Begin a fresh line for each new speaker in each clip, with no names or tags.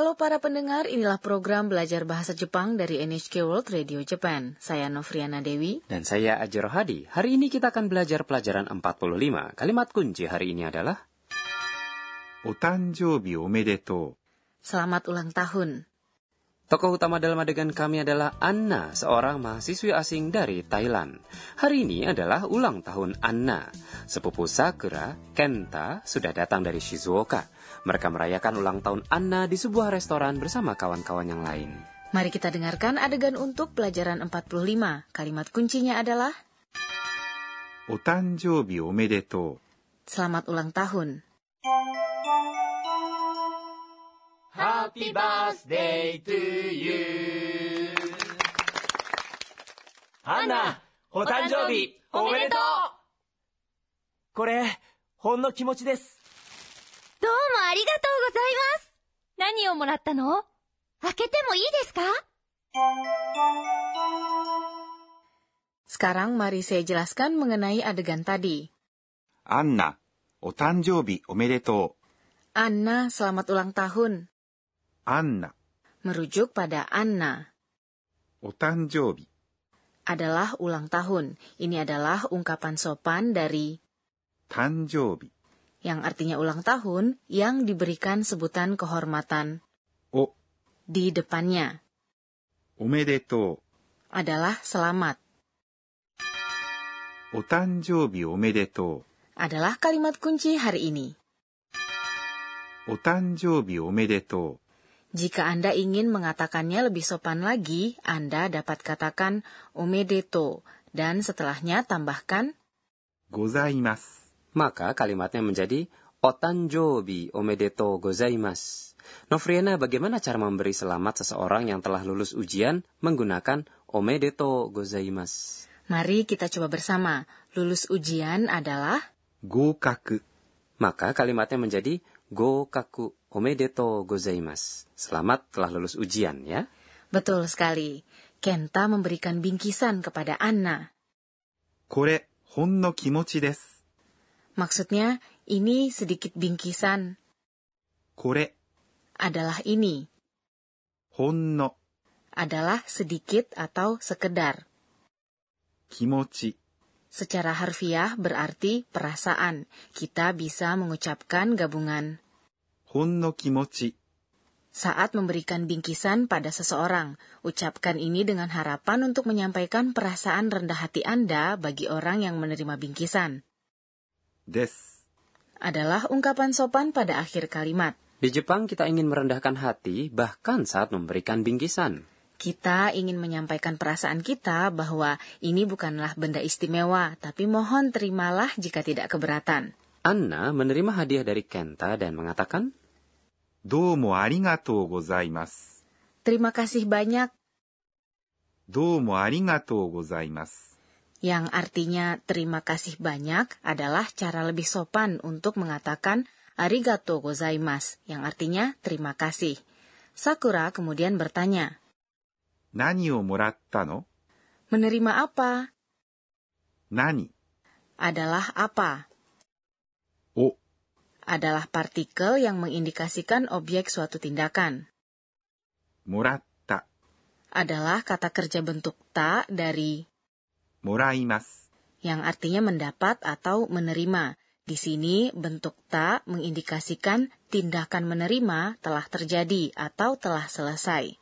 Halo para pendengar, inilah program belajar bahasa Jepang dari NHK World Radio Japan. Saya Novriana Dewi.
Dan saya Ajiro Hadi. Hari ini kita akan belajar pelajaran 45. Kalimat kunci hari ini adalah...
Otanjobi omedetou.
Selamat ulang tahun.
Tokoh utama dalam adegan kami adalah Anna, seorang mahasiswi asing dari Thailand. Hari ini adalah ulang tahun Anna. Sepupu Sakura, Kenta, sudah datang dari Shizuoka. Mereka merayakan ulang tahun Anna di sebuah restoran bersama kawan-kawan yang lain.
Mari kita dengarkan adegan untuk pelajaran 45. Kalimat kuncinya adalah
Otanjoubi omedetou.
Selamat ulang tahun.
Happy birthday to you アンナ、お誕生日おめでとうこれ、ほんの気持ちです。
どうもありがとうございます。何をもらったの開けてもいいですか
Sekarang mari saya jelaskan mengenai adegan tadi.
う。アンナ、お誕生日おめでと
Anna, selamat ulang tahun.
う。アンナ、
Merujuk pada Anna.
お誕生日
adalah ulang tahun. Ini adalah ungkapan sopan dari
誕生日
yang artinya ulang tahun yang diberikan sebutan kehormatan
お
di depannya
おめでと
adalah selamat.
う。お誕生日おめでと
Adalah kalimat kunci hari ini.
う。お誕生日おめでと
jika Anda ingin mengatakannya lebih sopan lagi, Anda dapat katakan omedeto dan setelahnya tambahkan
gozaimasu.
Maka kalimatnya menjadi otanjobi omedeto gozaimasu. Nofriana, bagaimana cara memberi selamat seseorang yang telah lulus ujian menggunakan omedeto gozaimasu?
Mari kita coba bersama. Lulus ujian adalah
gokaku.
Maka kalimatnya menjadi Gokaku omedeto gozaimasu. Selamat telah lulus ujian ya.
Betul sekali. Kenta memberikan bingkisan kepada Anna.
Kore honno kimochi desu.
Maksudnya, ini sedikit bingkisan.
Kore
adalah ini.
Honno
adalah sedikit atau sekedar.
Kimochi
Secara harfiah berarti perasaan. Kita bisa mengucapkan gabungan
hon no kimochi.
Saat memberikan bingkisan pada seseorang, ucapkan ini dengan harapan untuk menyampaikan perasaan rendah hati Anda bagi orang yang menerima bingkisan.
Des
adalah ungkapan sopan pada akhir kalimat.
Di Jepang kita ingin merendahkan hati bahkan saat memberikan bingkisan.
Kita ingin menyampaikan perasaan kita bahwa ini bukanlah benda istimewa, tapi mohon terimalah jika tidak keberatan.
Anna menerima hadiah dari Kenta dan mengatakan,
Domo arigatou gozaimasu.
Terima kasih banyak.
Domo arigatou gozaimasu.
Yang artinya terima kasih banyak adalah cara lebih sopan untuk mengatakan arigatou gozaimasu, yang artinya terima kasih. Sakura kemudian bertanya,
何をもらったの
menerima apa?
何
Adalah apa?
を
Adalah partikel yang mengindikasikan objek suatu tindakan.
もらった。
Adalah kata kerja bentuk ta dari
もらいます。
yang artinya mendapat atau menerima. Di sini bentuk ta mengindikasikan tindakan menerima telah terjadi atau telah selesai.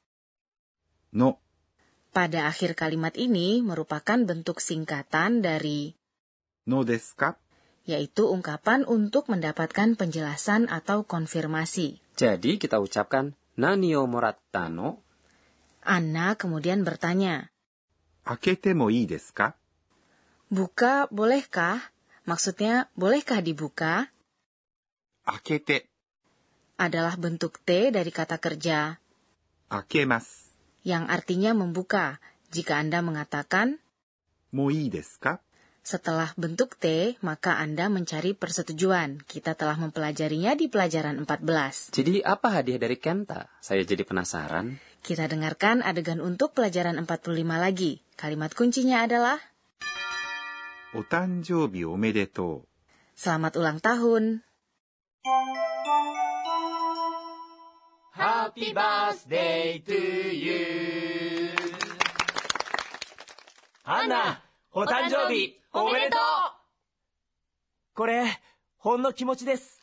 no.
Pada akhir kalimat ini merupakan bentuk singkatan dari
no desu ka?
yaitu ungkapan untuk mendapatkan penjelasan atau konfirmasi.
Jadi kita ucapkan nani o moratta no?
Anna kemudian bertanya.
Akete mo ii desu ka?
Buka bolehkah? Maksudnya bolehkah dibuka?
Akete
adalah bentuk T dari kata kerja.
Akemasu
yang artinya membuka jika Anda mengatakan
Moi desu ka?
Setelah bentuk T, maka Anda mencari persetujuan. Kita telah mempelajarinya di pelajaran 14.
Jadi apa hadiah dari Kenta? Saya jadi penasaran.
Kita dengarkan adegan untuk pelajaran 45 lagi. Kalimat kuncinya adalah
omedetou.
Selamat ulang tahun.
Happy birthday to you. アンナお誕生日おめでとう。これほんの気持ちです。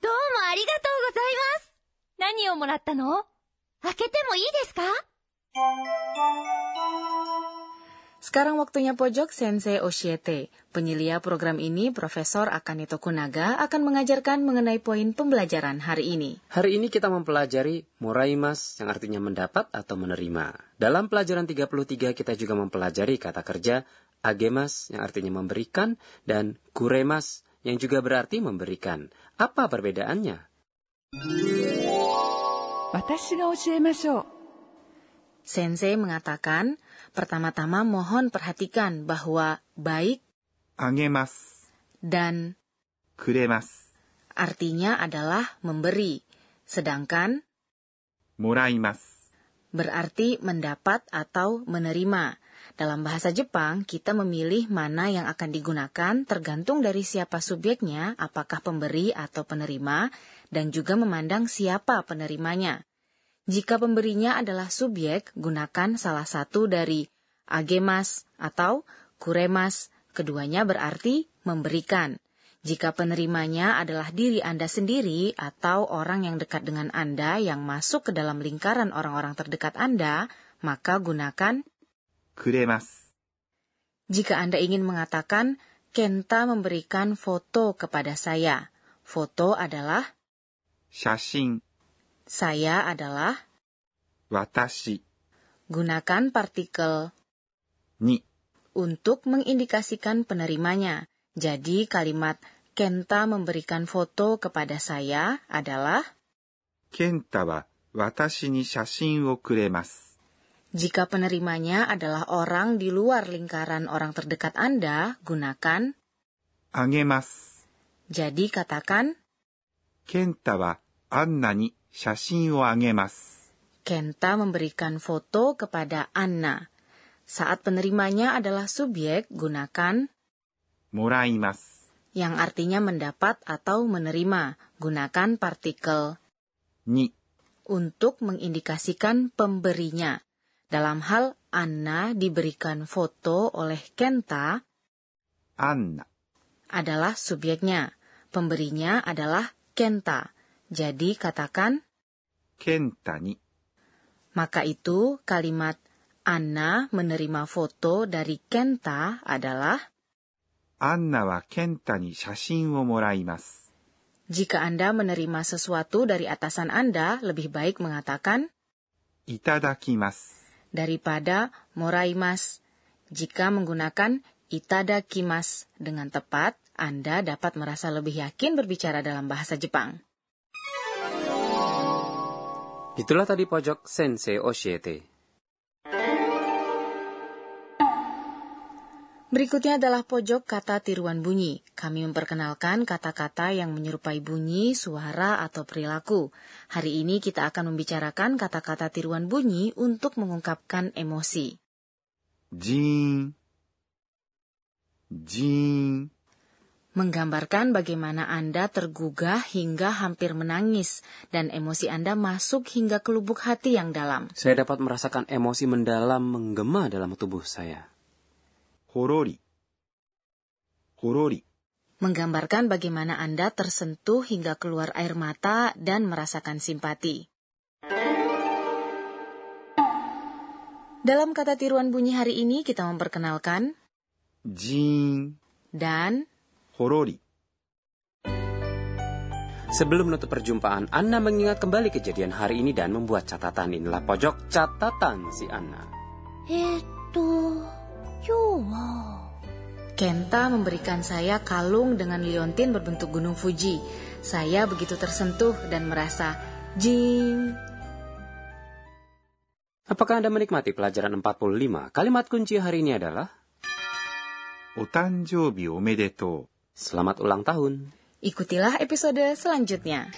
どうもありがとうございます。何をもらったの？開けてもいいですか？
Sekarang waktunya pojok Sensei Oshiete. Penyelia program ini, Profesor Akane Tokunaga, akan mengajarkan mengenai poin pembelajaran hari ini.
Hari ini kita mempelajari moraimas yang artinya mendapat atau menerima. Dalam pelajaran 33 kita juga mempelajari kata kerja agemas yang artinya memberikan dan kuremas yang juga berarti memberikan. Apa perbedaannya?
私が教えましょう。
Sensei mengatakan, pertama-tama mohon perhatikan bahwa baik dan
kuremas
artinya adalah memberi, sedangkan
moraimas
berarti mendapat atau menerima. Dalam bahasa Jepang, kita memilih mana yang akan digunakan tergantung dari siapa subjeknya, apakah pemberi atau penerima, dan juga memandang siapa penerimanya. Jika pemberinya adalah subjek, gunakan salah satu dari agemas atau kuremas. Keduanya berarti memberikan. Jika penerimanya adalah diri Anda sendiri atau orang yang dekat dengan Anda yang masuk ke dalam lingkaran orang-orang terdekat Anda, maka gunakan
kuremas.
Jika Anda ingin mengatakan Kenta memberikan foto kepada saya. Foto adalah
shashin
saya adalah
watashi.
Gunakan partikel
ni
untuk mengindikasikan penerimanya. Jadi kalimat Kenta memberikan foto kepada saya adalah
Kenta wa watashi ni shashin wo kuremasu.
Jika penerimanya adalah orang di luar lingkaran orang terdekat Anda, gunakan
agemasu.
Jadi katakan
Kenta wa Anna ni
Kenta memberikan foto kepada Anna. Saat penerimanya adalah subjek, gunakan
muraimas
yang artinya mendapat atau menerima. Gunakan partikel
ni
untuk mengindikasikan pemberinya. Dalam hal Anna diberikan foto oleh Kenta,
Anna
adalah subjeknya, pemberinya adalah Kenta. Jadi katakan
kenta ni.
Maka itu kalimat Anna menerima foto dari Kenta adalah
Anna wa Kenta ni shashin wo moraimasu.
Jika Anda menerima sesuatu dari atasan Anda, lebih baik mengatakan
itadakimasu
daripada moraimas. Jika menggunakan itadakimasu dengan tepat, Anda dapat merasa lebih yakin berbicara dalam bahasa Jepang.
Itulah tadi pojok Sensei Oshiete.
Berikutnya adalah pojok kata tiruan bunyi. Kami memperkenalkan kata-kata yang menyerupai bunyi, suara, atau perilaku. Hari ini kita akan membicarakan kata-kata tiruan bunyi untuk mengungkapkan emosi.
Jin Jin
menggambarkan bagaimana Anda tergugah hingga hampir menangis dan emosi Anda masuk hingga ke lubuk hati yang dalam.
Saya dapat merasakan emosi mendalam menggema dalam tubuh saya.
Horori. Horori.
Menggambarkan bagaimana Anda tersentuh hingga keluar air mata dan merasakan simpati. Dalam kata tiruan bunyi hari ini kita memperkenalkan
jin
dan
horori.
Sebelum menutup perjumpaan, Anna mengingat kembali kejadian hari ini dan membuat catatan. Inilah pojok catatan si Anna.
Itu, Yuwo.
Kenta memberikan saya kalung dengan liontin berbentuk gunung Fuji. Saya begitu tersentuh dan merasa jing.
Apakah Anda menikmati pelajaran 45? Kalimat kunci hari ini adalah
Otanjoubi omedetou.
Selamat ulang tahun.
Ikutilah episode selanjutnya.